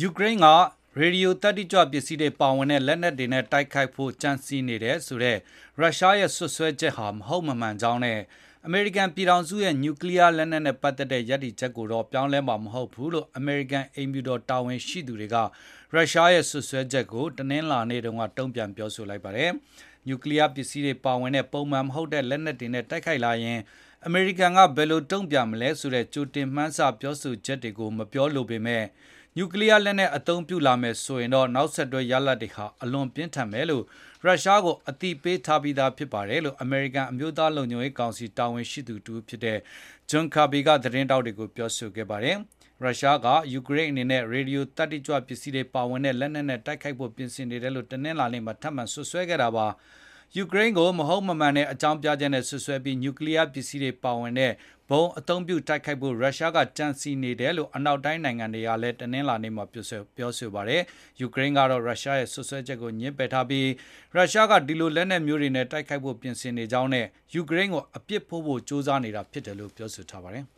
ယူကရိန်းကရေဒီယိုသတ္တိကြွပစ္စည်းတွေပါဝင်တဲ့လက်နက်တွေနဲ့တိုက်ခိုက်ဖို့ကြံစည်နေတယ်ဆိုတဲ့ရုရှားရဲ့စွပ်စွဲချက်ဟာမဟုတ်မမှန်ကြောင်းနဲ့အမေရိကန်ပြည်ထောင်စုရဲ့နျူကလီးယားလက်နက်နဲ့ပတ်သက်တဲ့ရပ်တည်ချက်ကိုတော့ပြောင်းလဲမှာမဟုတ်ဘူးလို့အမေရိကန်အိမ်ဖြူတော်တာဝန်ရှိသူတွေကရုရှားရဲ့စွပ်စွဲချက်ကိုတနင်္လာနေ့တုန်းကတုံ့ပြန်ပြောဆိုလိုက်ပါတယ်။နျူကလီးယားပစ္စည်းတွေပါဝင်တဲ့ပုံမှန်မဟုတ်တဲ့လက်နက်တွေနဲ့တိုက်ခိုက်လာရင် အမေရိကန်ကဘယ်လိုတုံ့ပြန်မလဲဆိုတဲ့ကြိုတင်မှန်းဆပြောဆိုချက်တွေကိုမပြောလိုပေမဲ့နျူကလီးယားလက်နက်အသုံးပြုလာမယ်ဆိုရင်တော့နောက်ဆက်တွဲရလဒ်တွေဟာအလွန်ပြင်းထန်မယ်လို့ရုရှားကိုအသိပေးထားပြီးဖြစ်ပါတယ်လို့အမေရိကန်အမျိုးသားလုံခြုံရေးကောင်စီတာဝန်ရှိသူတဦးဖြစ်တဲ့ John Kirby ကသတင်းထောက်တွေကိုပြောဆိုခဲ့ပါတယ်။ရုရှားကယူကရိန်းအနေနဲ့ရေဒီယိုသတ္တိကြွပစ္စည်းတွေပါဝင်တဲ့လက်နက်နဲ့တိုက်ခိုက်ဖို့ပြင်ဆင်နေတယ်လို့တနင်္လာနေ့မှာထပ်မံစွပ်စွဲခဲ့တာပါ။ ယူကရိန်းကိုမဟုတ်မမှန်တဲ့အကြောင်းပြချက်နဲ့စွပ်စွဲပြီးနျူကလီးယားပစ္စည်းတွေပါဝင်တဲ့ဗုံးအသုံးပြုတိုက်ခိုက်ဖို့ရုရှားကကြံစည်နေတယ်လို့အနောက်တိုင်းနိုင်ငံတွေကလည်းတနင်္လာနေ့မှာပြောဆိုပါတယ်။ယူကရိန်းကတော့ရုရှားရဲ့စွပ်စွဲချက်ကိုငြင်းပယ်ထားပြီးရုရှားကဒီလိုလက်နက်မျိုးတွေနဲ့တိုက်ခိုက်ဖို့ပြင်ဆင်နေကြောင်းနဲ့ယူကရိန်းကိုအပြစ်ဖို့ဖို့ကြိုးစားနေတာဖြစ်တယ်လို့ပြောဆိုထားပါတယ်။